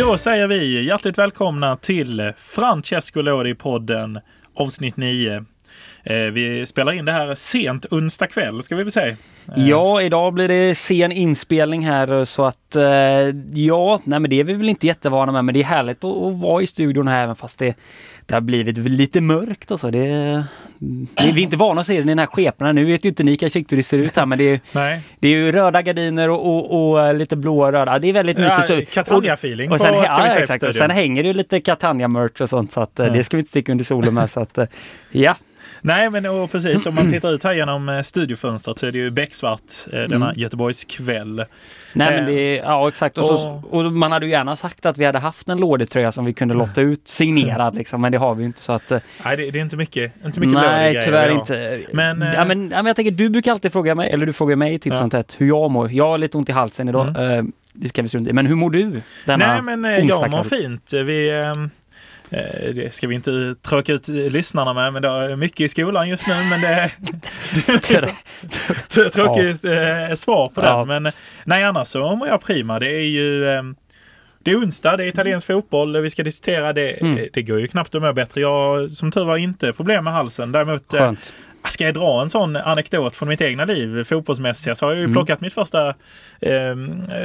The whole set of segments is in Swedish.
Då säger vi hjärtligt välkomna till Francesco Lodi-podden avsnitt 9. Eh, vi spelar in det här sent onsdag kväll ska vi väl säga. Eh. Ja, idag blir det sen inspelning här så att eh, ja, nej men det är vi väl inte jättevana med men det är härligt att, att vara i studion här även fast det, det har blivit lite mörkt och så. Det, vi är inte vana att se den i den här skepnaden. Nu vet ju inte ni kanske hur det ser ut här men det är, nej. det är ju röda gardiner och, och, och lite blåa och röda. Det är väldigt mysigt. Ja, Catania-feeling och, sen, på, ja, exakt. Och sen hänger det ju lite Catania-merch och sånt så att mm. det ska vi inte sticka under solen med. Så att, ja, Nej, men och precis om man tittar ut här genom eh, studiofönstret så är det ju becksvart eh, denna mm. Göteborgskväll. Nej, men det är, eh, ja exakt. Och, så, och, man hade ju gärna sagt att vi hade haft en lådetröja som vi kunde lotta ut signerad liksom, men det har vi inte så att. Nej, det, det är inte mycket, inte mycket Nej, tyvärr inte. Men, ja, men, ja, men jag tänker, du brukar alltid fråga mig, eller du frågar mig titt som tätt, hur jag mår. Jag har lite ont i halsen idag. Mm. det ska vi strunta i. Men hur mår du? Denna Nej, men jag mår fint. Vi, Eh, det ska vi inte tråka ut lyssnarna med, men det är mycket i skolan just nu. Men det är tråkigt ja. svar på ja. den. Men nej, annars så mår jag prima. Det är ju ehm, det är onsdag, det är italiensk fotboll, vi ska diskutera det. Mm. Det går ju knappt att må bättre. Jag som tur var inte problem med halsen. Däremot eh, Skönt. Ska jag dra en sån anekdot från mitt egna liv fotbollsmässiga så har jag ju mm. plockat mitt första eh,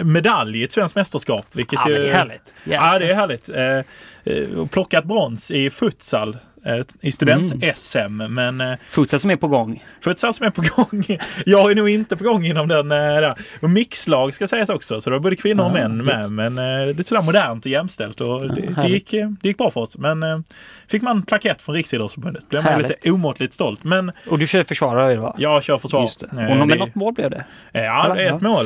medalj i ett svenskt mästerskap. Vilket ja, ju, det är härligt. Yeah. Ja, det är härligt. Eh, eh, plockat brons i futsal i student-SM. Mm. Men, eh, futsal som är på gång. Futsal som är på gång. Jag är nog inte på gång inom den eh. Och mixlag ska sägas också, så det var både kvinnor och män med. Men det är sådär modernt och jämställt och det, det, gick, det gick bra för oss. Men fick man plakett från Riksidrottsförbundet. Blev man lite omåttligt stolt. Men, och du kör försvarare va? Jag kör försvar. Och det, med något mål blev det? Ja, ett mål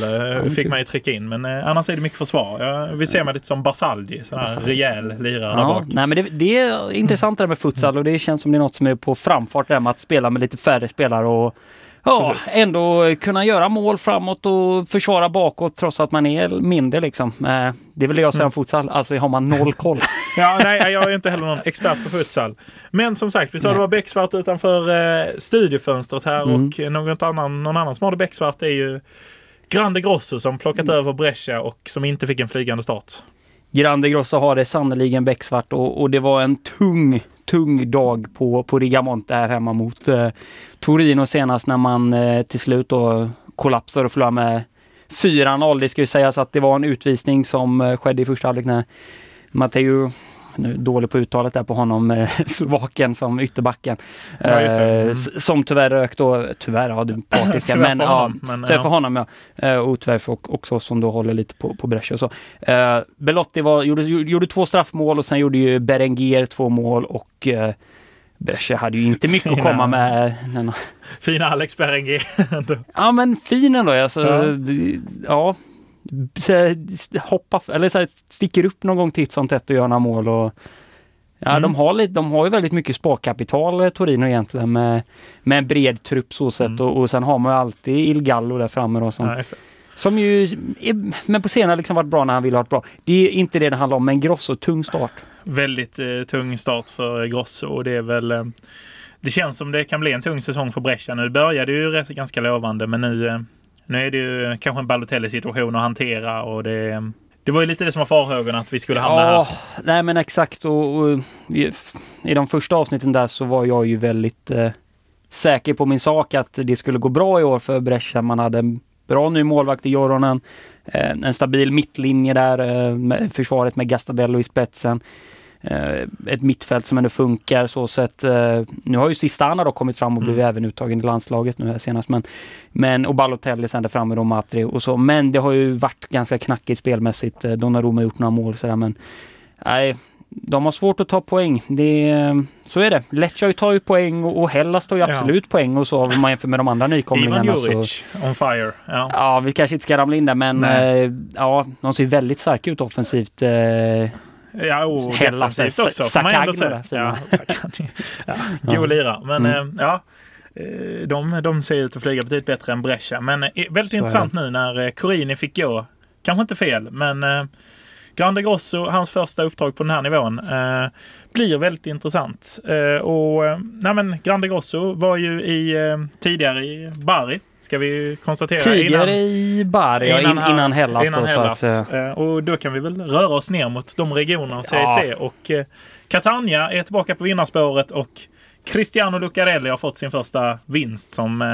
fick man ju trycka in. Men annars är det mycket försvar. Jag vill se mig lite som Basaldi, sån här rejäl lirare ja, där bak. Nej, men det, det är intressant det där med futsal futsal och det känns som det är något som är på framfart där med att spela med lite färre spelare och ja, ändå kunna göra mål framåt och försvara bakåt trots att man är mindre liksom. Eh, det vill jag säga om mm. futsal, alltså har man noll koll. ja, nej, jag är inte heller någon expert på futsal. Men som sagt, vi sa nej. det var becksvart utanför eh, studiofönstret här mm. och något annan, någon annan som har det becksvart är ju Grande Grosso som plockat mm. över Brescia och som inte fick en flygande start. Grande Grosso har det sannerligen becksvart och, och det var en tung tung dag på, på Rigamonte här hemma mot eh, Torino senast när man eh, till slut då kollapsade och förlorade med 4-0. Det ska ju sägas att det var en utvisning som eh, skedde i första halvlek när Matteo nu dålig på uttalet där på honom, eh, Slovaken som ytterbacken. Ja, mm. Som tyvärr rök då, tyvärr, ja du partiska, men, för honom, ja, men, tyvärr för honom ja. Eh, och tyvärr för också som då håller lite på, på Brescia och så. Uh, Belotti var, gjorde, gjorde två straffmål och sen gjorde ju Berenguer två mål och Brescia hade ju inte mycket Fina. att komma med. Fina Alex Berenguer. ja men fin ändå. Alltså, ja. ja hoppa, eller så här, sticker upp någon gång titt som tätt och gör några mål. Och, ja, mm. de, har lite, de har ju väldigt mycket sparkapital, eh, Torino egentligen, med, med en bred trupp så sätt. Mm. Och, och sen har man ju alltid Il Gallo där framme då, som, ja, som ju, men på senare liksom varit bra när han vill ha ett bra. Det är inte det det handlar om, men Grosso, tung start. Väldigt eh, tung start för Grosso och det är väl eh, det känns som det kan bli en tung säsong för Brescia. Nu började ju rätt, ganska lovande men nu eh, nu är det ju kanske en Balotelli-situation att hantera och det, det var ju lite det som var farhågorna att vi skulle hamna ja, här. Nej men exakt och, och, i de första avsnitten där så var jag ju väldigt eh, säker på min sak att det skulle gå bra i år för Brescia. Man hade en bra ny målvakt i Joronen, eh, en stabil mittlinje där, eh, med försvaret med Gastadello i spetsen. Eh, ett mittfält som ändå funkar så sett. Eh, nu har ju Sistana då kommit fram och blivit mm. även uttagen i landslaget nu här senast. Men, men och Balotelli sen där framme då Matri och så. Men det har ju varit ganska knackigt spelmässigt. Eh, Donnarumma har gjort några mål sådär men nej, de har svårt att ta poäng. Det, så är det. Lecce tar ju poäng och Hellas tar ju absolut ja. poäng och så om man jämför med de andra nykomlingarna. Ivan Juric, så, on fire. Ja. ja, vi kanske inte ska ramla in där men eh, ja, de ser väldigt starka ut offensivt. Eh, Ja, och Hellas defensivt också. Sakagno. Ja, ja, god lira. Men mm. Eh, ja, eh, de, de ser ut att flyga betydligt bättre än Brescia. Men eh, väldigt Så intressant nu när Corini fick gå. Kanske inte fel, men Grande Grosso, hans första uppdrag på den här nivån, eh, blir väldigt intressant. Eh, och nej men Grande Grosso var ju i, eh, tidigare i Bari ska vi konstatera. Tidigare i Bari, innan, innan, innan Hellas. Innan då, Hellas. Att, Eh, och då kan vi väl röra oss ner mot de regionerna Serie Ja. C. Och eh, Catania är tillbaka på vinnarspåret och Cristiano Lucarelli har fått sin första vinst som eh,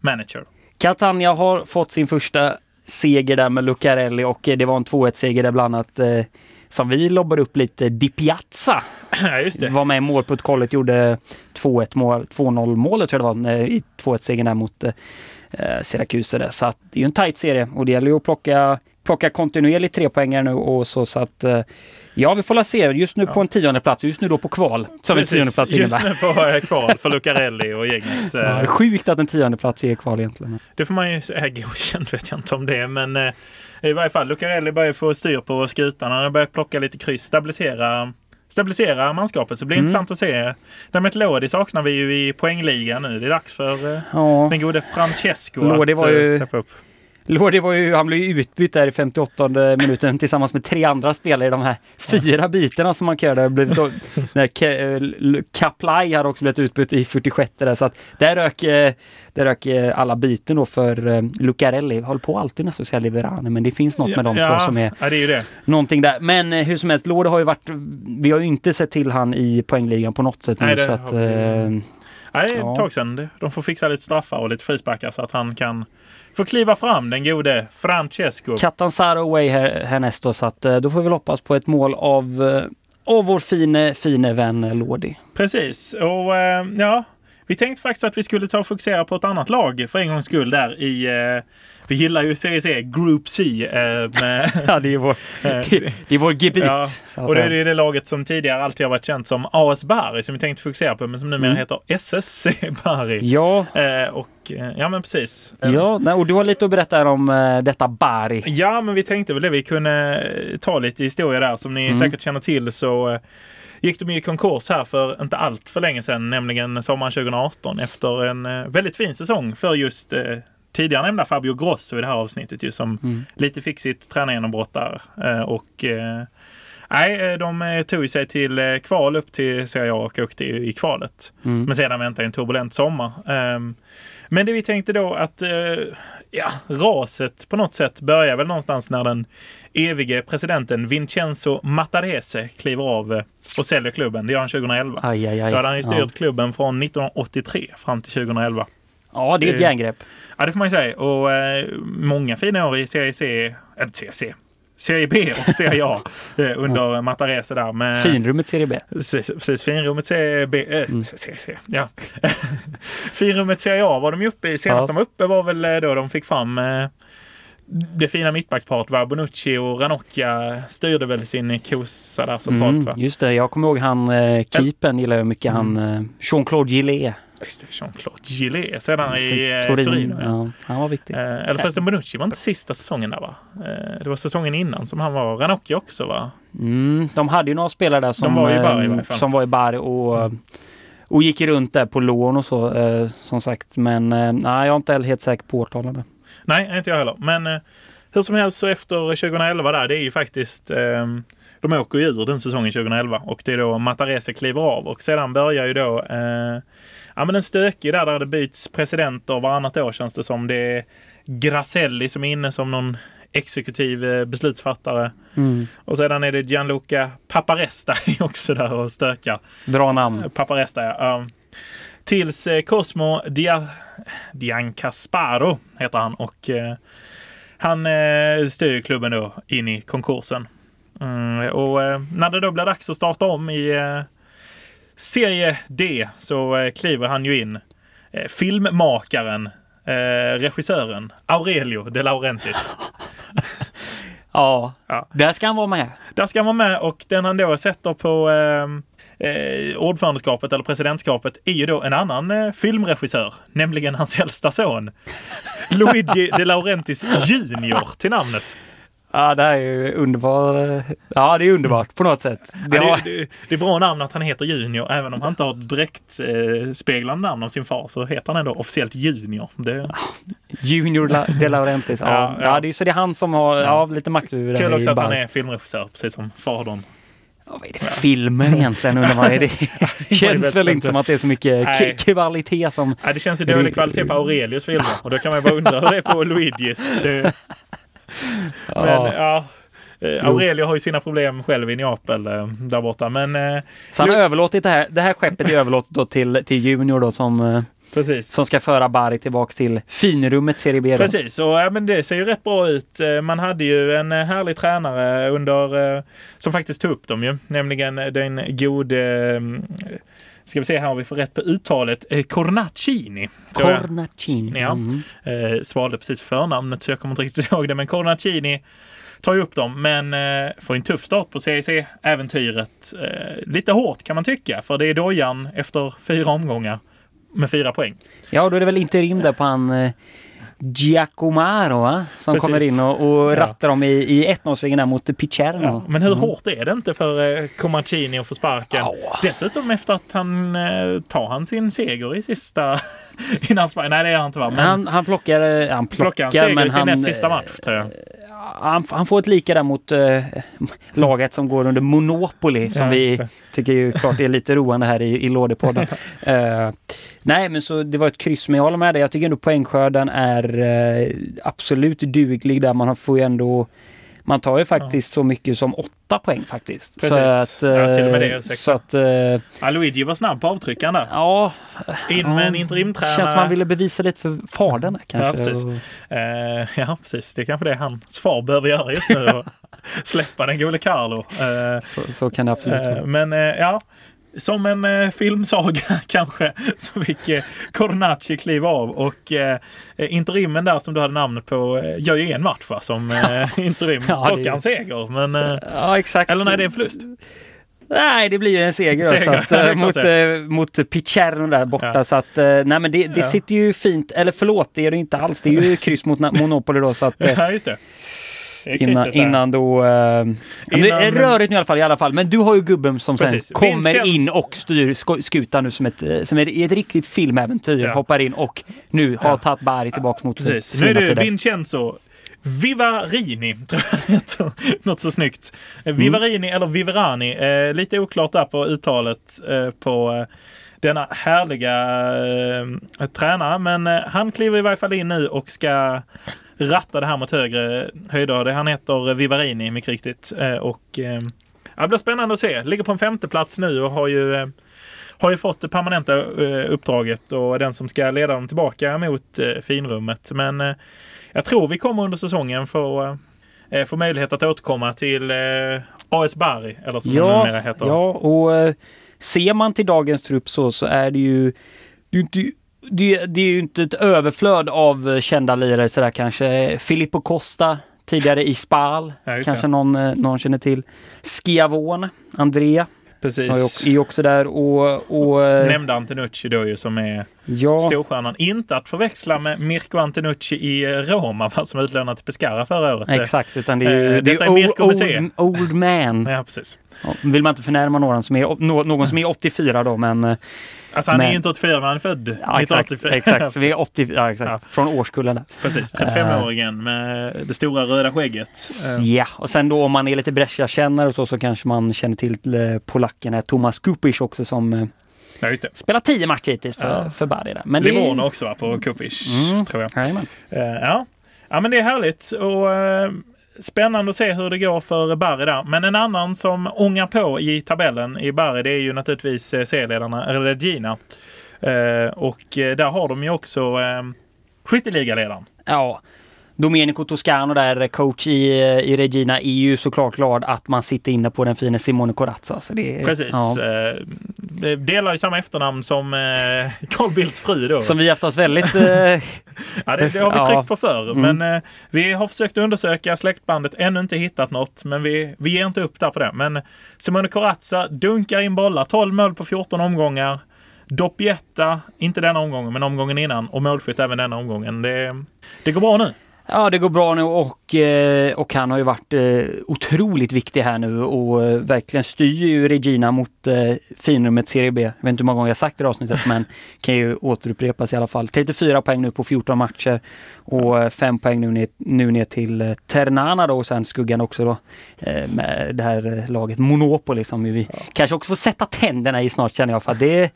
manager. Catania har fått sin första seger där med Lucarelli och eh, det var en 2-1-seger där bland annat eh, som vi lobbade upp lite Di Piazza Ja, just det. var med i målprotokollet, gjorde 2-1 mål, 2-0 målet tror jag det var, eh, i 2-1-segern där mot eh, Syracuse där. Så att det är ju en tight serie och det gäller ju att plocka, plocka kontinuerligt tre poänger nu och så, så att eh, ja, vi får la se. Just nu på en tionde plats, just nu då på kval, som en tionde plats Just innebär. nu på eh, kval för Lucarelli och gänget. Eh, Ja, sjukt att en tionde plats är kval egentligen. Det får man ju säga, godkänt vet jag inte om det men eh, i varje fall Lucarelli börjar få styr på skutan. Han har börjat plocka lite kryss, stabilisera, stabilisera manskapet. Så det blir Mm. intressant att se. Däremot Lodi saknar vi ju i poängligan nu. Det är dags för eh, Ja. den gode Francesco Lodi att var ju- eh, steppa upp. Lordi var ju, han blev ju utbytt där i 58 minuten tillsammans med tre andra spelare i de här fyra bytena som man blev då- när eh, Kaplaj hade också blivit utbytt i 46 där så att där rök, eh, där rök eh, alla byten då för Lucarelli. Håller på alltid nästan att säga Liverani men det finns något med de två som är ja, det är det. någonting där. Men hur som helst, Lordi har ju varit, vi har ju inte sett till han i poängligan på något sätt nu Nej, det så att vi. eh, Ja, det är ett Ja. tag sedan. De får fixa lite straffar och lite frisparkar så att han kan få kliva fram, den gode Francesco. Catanzaro away här, härnäst då, så att eh, då får vi väl hoppas på ett mål av, eh, av vår fine, fine vän eh, Lodi. Precis. Och ja, vi tänkte faktiskt att vi skulle ta och fokusera på ett annat lag för en gångs skull där i... Eh, vi gillar ju Serie C, Group C. Eh, med, Ja, det är vår, eh, det, det är vår gebit. Ja, och det är det laget som tidigare alltid har varit känt som AS Bari som vi tänkte fokusera på men som numera Mm. heter SSC Bari. Ja, Eh, och eh, ja men precis. Eh, ja och du har lite att berätta om detta Bari. Ja, men vi tänkte väl det. Vi kunde ta lite historia där. Som ni Mm. säkert känner till så gick de i konkurs här för inte allt för länge sedan, nämligen sommaren 2018 efter en eh, väldigt fin säsong för just eh, tidigare nämnda Fabio Grosso i det här avsnittet ju som Mm. lite fick sitt tränargenombrott där. Eh, och eh, Nej, de tog sig till kval upp till Serie A och åkte i kvalet. Mm. Men sedan väntade en turbulent sommar. Ehm, men det vi tänkte då att ja, raset på något sätt börjar väl någonstans när den evige presidenten Vincenzo Mattarese kliver av eh, och säljer klubben. Det gör han 2011. Aj, aj, aj. Då hade han ju styrt ja. klubben från 1983 fram till 2011. ja, det är ett det- järngrepp. Ja, det får man ju säga. Och eh, många fina år i Serie C, eller Serie C, Serie B och Serie A eh, under Mattarese där. Med, Finrummet Serie B. Precis, finrummet CB, äh, Mm. CC, ja. finrummet Serie A var de ju uppe i. Senast Ja. de var uppe var väl eh, då de fick fram eh, det fina mittbacksparet var Bonucci och Ranocchia styrde väl sin kosa där centralt Mm, just det, jag kommer ihåg han eh, keepern gillar jag mycket. Han Mm. eh, Jean-Claude Gillet. Just det, Jean-Claude Gillet sedan i eh, Turin. Turin. ja. Han var viktig. Eh, eller förresten Bonucci var inte sista säsongen där va? Eh, det var säsongen innan som han var. Ranocchia också va? Mm, de hade ju några spelare där som, var i Bari i varje fall. Mm. som var i Bari och, och gick runt där på lån och så eh, som sagt. Men eh, nej, jag är inte helt säker på årtalen. Nej, inte jag heller. Men eh, hur som helst så efter 2011 där, det är ju faktiskt eh, de åker ju ur den säsongen 2011 och det är då Matarese kliver av och sedan börjar ju då ja men en stökig där, där det byts presidenter varannat år känns det som. Det är Gracelli som är inne som någon exekutiv eh, beslutsfattare Mm. och sedan är det Gianluca Paparesta också där och stökar. Bra namn. Paparesta, ja. Tills eh, Cosmo Dia, Diancasparo heter han och eh, han eh, styr klubben då in i konkursen. Mm, och eh, när det då blir dags att starta om i eh, Serie D så eh, kliver han ju in. Eh, filmmakaren, eh, regissören Aurelio De Laurentiis. Ja, Ja. där ska han vara med. Där ska man med och den han då sätter på eh, eh, ordförandeskapet eller presidentskapet är ju då en annan eh, filmregissör, nämligen hans äldsta son. Luigi De Laurentiis Junior till namnet. Ja, det här är ju underbart. Ja, det är underbart på något sätt. Det Ja, det, det, det är bra namn att han heter Junior, även om han inte har direkt eh, speglande namn av sin far så heter han ändå officiellt Junior. Det, Junior La- De Laurentiis. Ja, Ja, ja. ja. det är så det är han som har ja, lite makt över det kul också att han är filmregissör, precis som fadern. Ja, vad är det för filmer egentligen undrar man? Det känns väl inte som att det är så mycket Nej. kvalitet som... Ja, det känns ju dålig kvalitet på Aurelius filmer och då kan man ju bara undra hur det är på Luigis. Det, men Ja. eh, Aurelio har ju sina problem själv i Neapel eh, där borta. Men eh, Så han har överlåtit det här. Det här skeppet är överlåtet då till, till Junior då som, eh, precis. som ska föra Bari tillbaks till finrummet Serie B. Då. Precis, och ja, men det ser ju rätt bra ut. Man hade ju en härlig tränare under, som faktiskt tog upp dem ju, nämligen den gode, eh, ska vi se här om vi får rätt på uttalet, eh, Cornacini. Cornacini. Ja. Mm. Eh, svalde precis förnamnet så jag kommer inte riktigt ihåg det, men Cornacini tar ju upp dem, men eh, får en tuff start på CEC-äventyret. Eh, lite hårt kan man tycka, för det är dojan efter fyra omgångar med fyra poäng. Ja, då är det väl interim där på han eh, Giacomaro va? Som Precis. kommer in och, och Ja. rattar dem i, i 1-0-segern där mot Picerno. Ja, men hur Mm. hårt är det inte för eh, Comacini att få sparken? Ja. Dessutom efter att han eh, tar han sin seger i sista innan. Nej, det gör han inte va? Men Han, han plockar, eh, han plockar plockar, han seger men i sin han, näst sista eh, match tror jag. Han, han får ett lika där mot eh, laget som går under Monopoly som Ja, vi tycker ju klart är lite roande här i, i Lådepodden. Eh, nej, men så det var ett kryss, men jag håller med dig. Jag tycker ändå poängskörden är eh, absolut duglig där. Man får ju ändå man tar ju faktiskt så mycket som åtta poäng faktiskt. Precis. Så att, Ja, till och med det, eh, ursäkta. så att, eh, Ja, Luigi var snabb på avtryckaren där. ja. In med en ja, interimtränare. Känns som man ville bevisa lite för fadern kanske. Ja, precis. Och- Eh, ja, precis. Det är kanske det hans far behöver göra just nu. släppa den gode Carlo. Så, så kan det absolut vara. Men ja, som en eh, filmsaga kanske så fick eh, Cornacci kliva av och eh, interimen där som du hade namnet på eh, gör ju en match va, som eh, interim. Ja, Plockar en seger. Men, eh, Ja, exakt. eller nej, det är en förlust. Nej, det blir ju en seger, Seger, så att, eh, mot, eh, mot Picerno där borta. Ja. Så att, eh, nej men det, det Ja. sitter ju fint. Eller förlåt, det är det inte alls. Det är ju kryss mot Monopoly då. Så att, Ja, just det. Innan, innan då... Eh, Det är Innan- rörigt nu i alla fall, i alla fall. Men du har ju gubben som Precis. sen kommer Vincent- in och styr skutan nu som ett, eh, som är i ett riktigt filmäventyr. Ja. Hoppar in och nu har Ja. tagit Bari tillbaka mot Precis. Nu är det. Vincenzo Vivarini, tror jag heter. Något så snyggt. Eh, Vivarini eller Viverani. Eh, lite oklart där på uttalet eh, på eh, denna härliga eh, tränare. Men eh, han kliver i varje fall in nu och ska ratta det här mot högre höjder. Han heter Vivarini mycket riktigt. Eh, och eh, ja, det blir spännande att se. Ligger på en femte plats nu och har ju eh, har ju fått det permanenta uppdraget och den som ska leda dem tillbaka mot finrummet. Men jag tror vi kommer under säsongen få, få möjlighet att återkomma till AS Bari, eller som Ja, numera heter. ja, och ser man till dagens trupp så, så är det ju... Det är inte, det, det är ju inte ett överflöd av eh, kända lirare sådär kanske. Filippo Costa, tidigare i Spal, Ja, kanske det. någon, eh, någon känner till. Schiavone, Andrea, Precis. som är också- där och... och eh, Nämnde Antenucci då ju som är ja, storstjärnan. Inte att förväxla med Mirko Antenucci i Roma va, som utlånat till Pescara förra året. exakt, utan det är ju, Eh, det detta är är old, Mirko Museum. old, old man. Ja, precis. Ja, vill man inte förnärma någon som är, nå- någon som är 84 då, men... eh, Alltså han är Men- ju inte 84 men han är född Ja, exakt. 1984. exakt. Så vi är 80, ja, exakt. Ja. Från årskullen där. Precis, 35-åringen med det stora röda skägget. Eh, Ja, och sen då om man är lite Brescia-kännare och så, så kanske man känner till eh, polacken här, Tomas Kupic också som eh, Ja, just det. spelar tio matcher hittills för, Ja. för Bari där. Men det är- också va, på Kupic, Mm. tror jag. Jajamän. Eh, ja. ja, men det är härligt och eh, spännande att se hur det går för Barry där. Men en annan som ångar på i tabellen i Barry det är ju naturligtvis eh, serieledarna Regina. Eh, och eh, där har de ju också eh, skytteligaledaren. Ja. Domenico Toscano där, coach i, eh, i Regina, är ju såklart glad att man sitter inne på den fina Simone Corazza. Så det, Precis. Ja. Eh, de delar ju samma efternamn som eh, Carl Bildts fru då. Som vi haft oss väldigt... Eh, Ja, det, det har vi Ja. tryckt på förr. Mm. Men eh, vi har försökt undersöka släktbandet, ännu inte hittat något. Men vi, vi ger inte upp där på det. Men Simone Corazza dunkar in bollar, 12 mål på 14 omgångar. Doppietta, inte denna omgången, men omgången innan. Och målskytt även denna omgången. Det, det går bra nu. Ja, det går bra nu och, eh, och han har ju varit eh, otroligt viktig här nu och eh, verkligen styr ju Regina mot finrummet Serie B. Jag vet inte hur många gånger jag sagt det i avsnittet men kan ju återupprepas i alla fall. 34 poäng nu på 14 matcher och 5 poäng nu ner, nu ner till Ternana då och sen skuggan också då med det här laget Monopoli som vi ja. kanske också får sätta tänderna i snart känner jag för det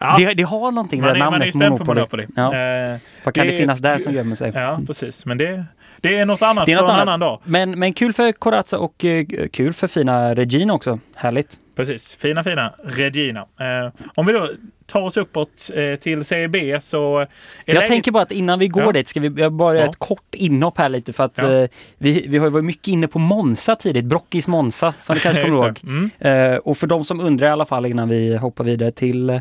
Ja. Det, det, har någonting, man det namnet man är spänd på Monopoly. Ja. Eh, Vad kan det, det finnas där som gömmer sig? Ja, precis. Men det, det är något annat det är något för en annan dag. Men, men kul för Corazza och uh, kul för fina Regina också. Härligt. Precis, fina fina Regina. Eh, om vi då tar oss uppåt eh, till Serie B så... jag läget... tänker bara att innan vi går ja. dit ska vi bara göra ja. ett kort inhopp här lite för att ja. eh, vi, vi har varit mycket inne på Monza tidigt, Brockis Monza som du kanske kommer ihåg. Mm. Eh, och för de som undrar i alla fall innan vi hoppar vidare till,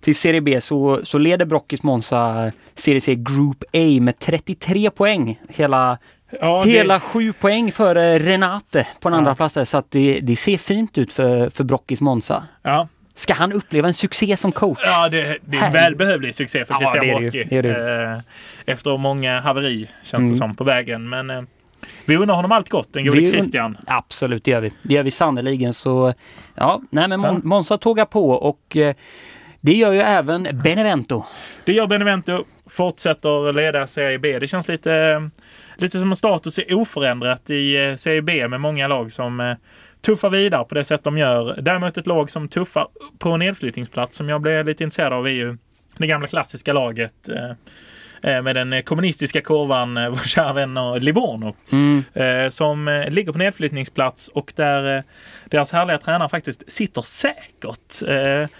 till Serie B så, så leder Brockis Monza Serie C Group A med 33 poäng hela Ja, Hela det... sju poäng före Renate på en ja. andra plats där, så att det, det ser fint ut för, för Brockis Monza. Ja. Ska han uppleva en succé som coach? Ja, det, det är en välbehövlig succé för Christian ja, Brocchi. Det det. Eh, efter många haveri, känns mm. det som, på vägen. Men eh, vi undrar honom allt gott, den gode Christian. Absolut, det gör vi. Det gör vi sannerligen. Så ja, nej men Mon Monza tågar på och eh, det gör ju även Benevento. Det gör Benevento. Fortsätter leda Serie B. Det känns lite, lite som att status är oförändrat i Serie B med många lag som tuffar vidare på det sätt de gör. Däremot ett lag som tuffar på nedflyttningsplats som jag blev lite intresserad av är ju det gamla klassiska laget eh, med den kommunistiska kurvan, vår kära vän Livorno. Mm. Som ligger på nedflyttningsplats och där deras härliga tränare faktiskt sitter säkert.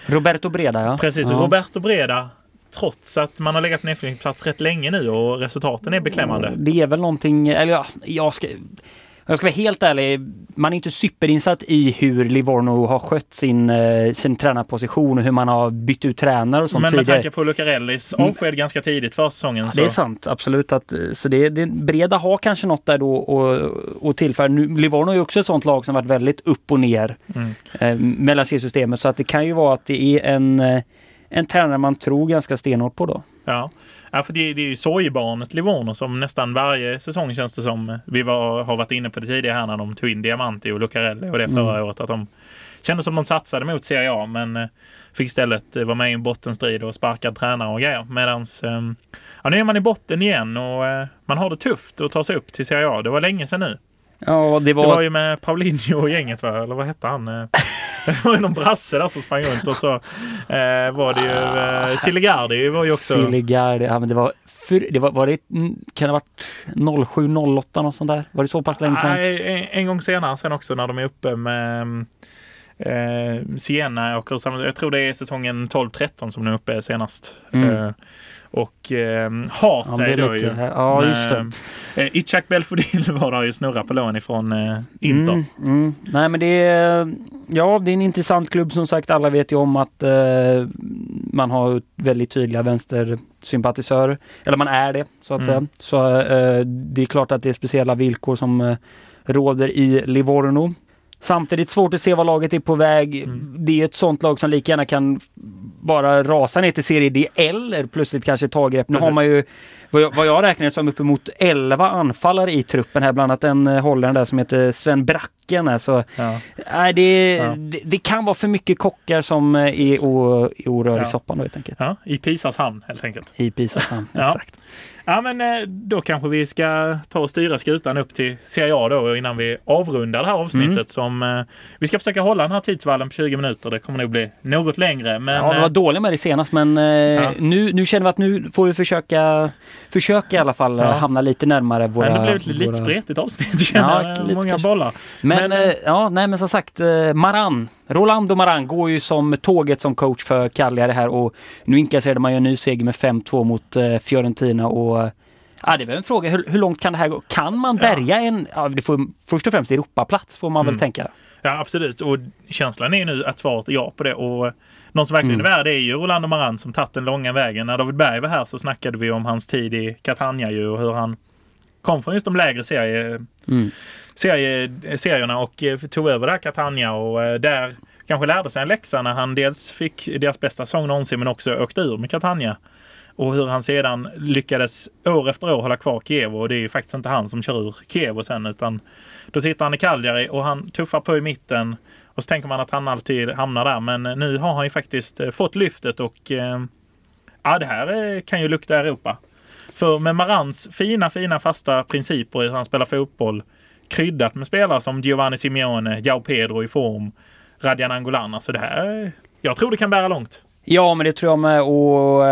Roberto Breda ja. Precis, ja. Roberto Breda trots att man har legat på nedflyttningsplats rätt länge nu och resultaten är beklämmande. Det är väl någonting, eller ja, jag ska jag ska vara helt ärlig, man är inte superinsatt i hur Livorno har skött sin, eh, sin tränarposition och hur man har bytt ut tränare och sånt Men med tidigare. tanke på Lucarellis mm. avsked mm. ganska tidigt för säsongen. Ja, så. Det är sant, absolut. Att, så det, det, Breda har kanske något där då och, och tillföra. Livorno är också ett sånt lag som varit väldigt upp och ner mm. eh, mellan systemet så att det kan ju vara att det är en eh, en tränare man tror ganska stenhårt på då. Ja, ja för det, det är ju sorgebarnet Livorno som nästan varje säsong känns det som. Vi var, har varit inne på det tidigare här när de tog in Diamanti och Lucarelli och det förra mm. året. Att de kändes som de satsade mot Serie A men eh, fick istället eh, vara med i en bottenstrid och sparkad tränare och grejer. Medans ehm, ja, nu är man i botten igen och eh, man har det tufft att ta sig upp till Serie A. Det var länge sedan nu. Ja, det var... Det var ju med Paulinho och gänget va? Eller vad hette han? det var ju någon brasse där som sprang runt och så eh, var det ju eh, Siligardi var ju också... Siligardi, ja men det var för, det var, var det, kan det ha varit 07, 08 något sånt där? Var det så pass länge sedan? Nej, en, en gång senare sen också när de är uppe med eh, Siena åker Jag tror det är säsongen 12-13 som de är uppe senast. Mm. Eh, och eh, har sig då lite, ju. Ja, just det. Eh, Ichak Belfodil var där ju snurra på lån ifrån eh, Inter. Mm, mm. Nej men det är, ja, det är en intressant klubb som sagt. Alla vet ju om att eh, man har väldigt tydliga vänstersympatisörer. Eller man är det så att mm. säga. Så eh, det är klart att det är speciella villkor som eh, råder i Livorno. Samtidigt svårt att se vad laget är på väg. Mm. Det är ett sånt lag som lika gärna kan bara rasa ner till Serie D eller plötsligt kanske ta grepp. Nu Precis. har man ju vad jag, vad jag räknar som uppemot 11 anfallare i truppen här, bland annat en holländare som heter Sven Bracken. Alltså, ja. äh, det, ja. det, det, kan vara för mycket kockar som är orör i soppan helt enkelt. Ja, I Pisas hamn helt enkelt. I Pisas hamn, exakt. Ja, men eh, då kanske vi ska ta och styra skutan upp till Serie A då innan vi avrundar det här avsnittet mm. som eh, vi ska försöka hålla den här tidsvallen på 20 minuter. Det kommer nog bli något längre. Men, ja, det var eh, dåligt med det senast, men nu, nu känner vi att nu får vi försöka, försöka i alla fall ja. hamna lite närmare våra... Men det blev ett våra... lite spretigt avsnitt, ja, lite Många kanske. bollar. Men, men ja, nej, men som sagt, Maran Rolando Maran går ju som tåget som coach för Cagliari här och nu inkasserade man ju en ny seger med 5-2 mot eh, Fiorentina och Ja, det är väl en fråga, hur, hur, långt kan det här gå? Kan man bärga ja. en, ja, det får, först och främst Europaplats får man mm. väl tänka? Ja absolut och känslan är nu att svaret är ja på det och någon som verkligen mm. är värd är ju Rolando Maran som tagit den långa vägen. När David Berg var här så snackade vi om hans tid i Catania ju och hur han kom från just de lägre serie, mm. serie, serierna och eh, tog över där Catania och eh, där kanske lärde sig en läxa när han dels fick deras bästa säsong någonsin men också åkte ur med Catania. Och hur han sedan lyckades år efter år hålla kvar Kiev och det är ju faktiskt inte han som kör ur Kiev sen utan då sitter han i Cagliari och han tuffar på i mitten och så tänker man att han alltid hamnar där men eh, nu har han ju faktiskt eh, fått lyftet och eh, ja det här eh, kan ju lukta Europa. För med Marans fina, fina fasta principer i hur han spelar fotboll kryddat med spelare som Giovanni Simeone, Jao Pedro i form, Radjan Angolan. Alltså det här, jag tror det kan bära långt. Ja, men det tror jag med. Och,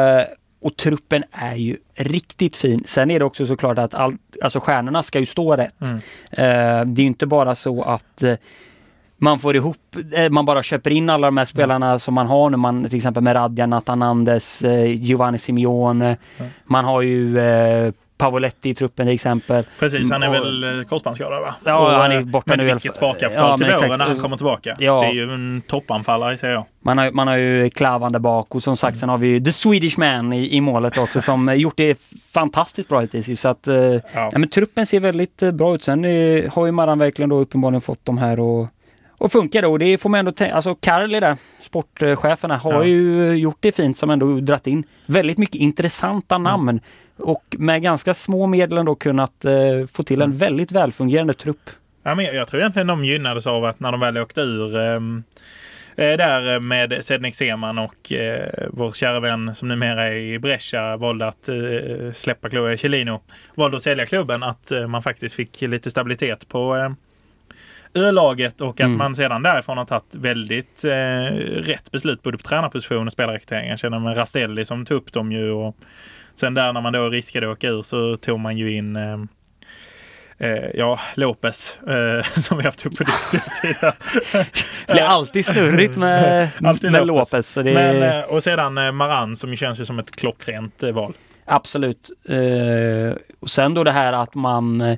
och truppen är ju riktigt fin. Sen är det också såklart att allt, alltså stjärnorna ska ju stå rätt. Mm. Eh, det är ju inte bara så att eh, man får ihop, man bara köper in alla de här spelarna mm. som man har nu. Man, till exempel med Radja, Nathan Andes, Giovanni Simeone. Mm. Man har ju Pavoletti i truppen till exempel. Precis, han är och, väl eh, korsbandsskadad va? Ja, och, han är eh, borta nu. Vilket sparkapital ja, till våren när han kommer tillbaka. Ja. Det är ju en toppanfallare säger jag. Man har, man har ju Klavan där bak och som sagt mm. sen har vi ju The Swedish Man i, i målet också som gjort det fantastiskt bra hittills. Så att, eh, ja. ja. men truppen ser väldigt bra ut. Sen har ju Maran verkligen då uppenbarligen fått de här och och funkar då. Det får man ändå tänka. Alltså Karli där, sportcheferna, har ja. ju gjort det fint som ändå dratt in väldigt mycket intressanta namn. Mm och med ganska små medel ändå kunnat eh, få till en mm. väldigt välfungerande trupp. Ja, men jag tror egentligen de gynnades av att när de väl åkte ur ehm, eh, där med Sednik Seman och eh, vår kära vän som numera är i Brescia valde att eh, släppa Chloe Chelino, valde att sälja klubben, att eh, man faktiskt fick lite stabilitet på eh, Ö-laget och att mm. man sedan därifrån har tagit väldigt eh, rätt beslut både på tränarposition och spelarrekrytering. Jag känner med Rastelli som tog upp dem ju och Sen där när man då riskade att åka ur så tog man ju in eh, eh, ja, Lopez eh, som vi haft uppe och diskuterat tidigare. det blir alltid snurrigt med, alltid med Lopez. Lopez det... Men, eh, och sedan eh, Maran som känns ju som ett klockrent eh, val. Absolut. och sen då det här att man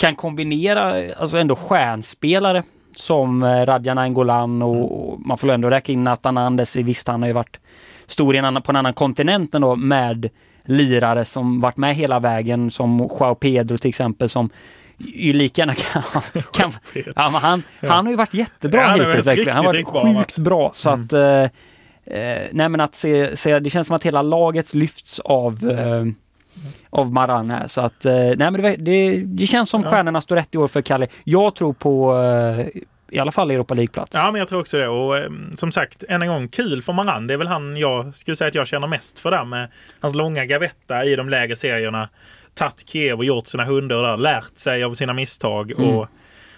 kan kombinera alltså ändå stjärnspelare som Radjan Angolan och, och man får ändå räkna in Nathan Andes. Visst, han har ju varit stor en på en annan kontinent ändå med lirare som varit med hela vägen som Joao Pedro till exempel som ju lika gärna kan... kan ja, han, han har ju varit jättebra ja, hittills. Riktigt, han har varit sjukt bra. bra så mm. att... Eh, eh, nej men att se, se, det känns som att hela laget lyfts av eh, av Maran här. Så att, eh, nej men det, det, det känns som ja. stjärnorna står rätt i år för Kalle. Jag tror på eh, i alla fall Europa League-plats. Ja, men jag tror också det. Och eh, som sagt, än en gång, kul för Maran. Det är väl han jag skulle säga att jag känner mest för där med hans långa gavetta i de lägre serierna. Tagit Kiev och gjort sina hundar där, lärt sig av sina misstag. Mm. Och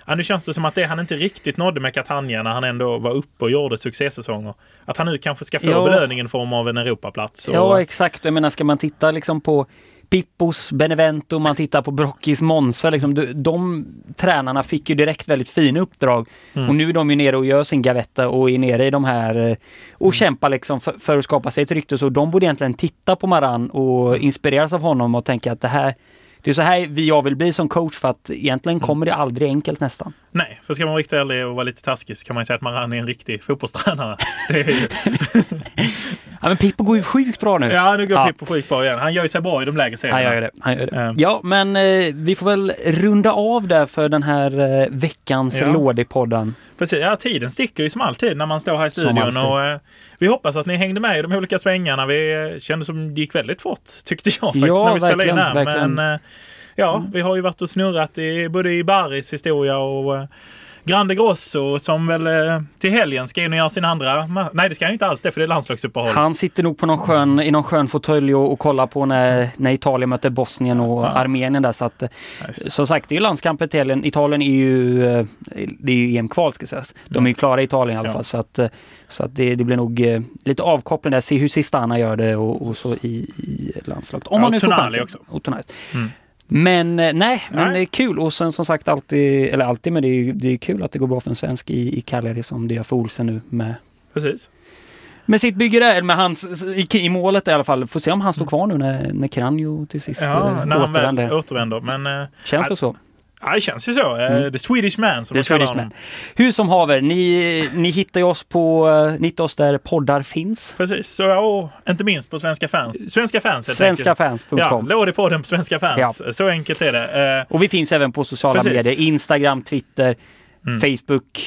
Ja, nu känns det som att det han inte riktigt nådde med Catania när han ändå var uppe och gjorde succésäsonger. Att han nu kanske ska få ja. belöningen i form av en Europaplats. Och... Ja, exakt. Jag menar, ska man titta liksom på Pippos, Benevento, man tittar på Brockis, Monza. Liksom, de, de tränarna fick ju direkt väldigt fina uppdrag. Mm. Och nu är de ju nere och gör sin gavetta och är nere i de här eh, och mm. kämpar liksom för, för, att skapa sig ett rykte. Så de borde egentligen titta på Maran och inspireras av honom och tänka att det här det är så här vi jag vill bli som coach för att egentligen mm. kommer det aldrig enkelt nästan. Nej, för ska man vara riktigt ärlig och vara lite taskig så kan man säga att Maran är en riktig fotbollstränare. Ja men Pippo går ju sjukt bra nu. Ja nu går ja. Pippo sjukt bra igen. Han gör ju sig bra i de lägre serierna. Han gör det. Han gör det. Mm. Ja men eh, vi får väl runda av där för den här eh, veckans ja. Lådipodden. Precis, ja tiden sticker ju som alltid när man står här i studion. Och, eh, vi hoppas att ni hängde med i de olika svängarna. Vi eh, kände som det gick väldigt fort tyckte jag faktiskt ja, när vi spelade in här. Men ja, mm. vi har ju varit och snurrat i, både i Baris historia och eh, Grande Grosso som väl eh, till helgen ska in och göra sin andra... Nej, det ska han inte alls det för det är landslagsuppehåll. Han sitter nog på någon skön, i någon skön fåtölj och, och kollar på när, när Italien möter Bosnien och ja. Armenien där. Så att, som sagt, det är landskamp till helgen. Italien är ju, eh, det är ju EM-kval ska sägas. De är ju klara i Italien i alla fall. Ja. Så att, eh, så att det, det blir nog lite avkoppling där. Se hur Sistana gör det och, och så i, i landslaget. Om ja, nu får chansen. också. Och mm. Men eh, nej, men nej. det är kul och sen som sagt alltid, eller alltid, men det är, det är kul att det går bra för en svensk i, i Cagliari som det gör för Olsen nu med. Precis. Med sitt bygge där, med hans, i, i målet i alla fall. Får se om han står kvar nu när, när Kranjo till sist ja, eh, när återvänder. Han återvänder. Men, eh, Känns det så? Ja, det känns ju så. Eh, mm. The Swedish Man som The Swedish Man. Hur som haver, ni, ni hittar ju oss på, uh, ni hittar oss där poddar finns. Precis, så, och inte minst på Svenska fans. Svenska fans Svenskafans.com. Ja, Lådipodden på Svenska fans. Ja. Så enkelt är det. Uh, och vi finns även på sociala precis. medier. Instagram, Twitter, mm. Facebook.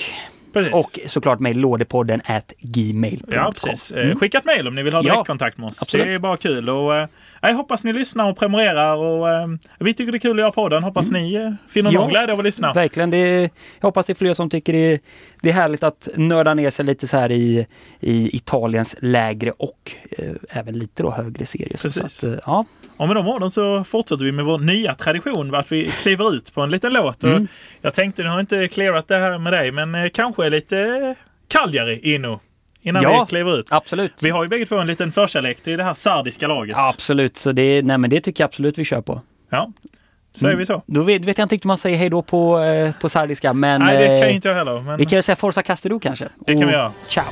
Precis. Och såklart mejl lådepodden at gmail.com. Ja, precis. Mm. Skicka ett mejl om ni vill ha direktkontakt med oss. Absolut. Det är bara kul. Och, eh, jag hoppas ni lyssnar och prenumererar. Och, eh, vi tycker det är kul att göra podden. Hoppas mm. ni eh, finner ja, någon glädje av att lyssna. Verkligen. Är, jag hoppas det är fler som tycker det är, det är härligt att nörda ner sig lite så här i, i Italiens lägre och eh, även lite då högre serier. Precis. Så att, ja. Och med de orden så fortsätter vi med vår nya tradition att vi kliver ut på en liten låt. Mm. jag tänkte, nu har inte clearat det här med dig, men eh, kanske lite Cagliari Inno innan ja, vi kliver ut. Absolut. Vi har ju bägge två en liten förkärlek till det här sardiska laget. absolut, så det, nej, men det tycker jag absolut vi kör på. Ja, säger mm. vi så. Då vet, vet, jag inte riktigt om man säger hej då på, eh, på sardiska, men... Nej, det kan eh, inte jag heller. Men... Vi kan väl säga Forza Castello kanske. Det kan vi göra. Ciao!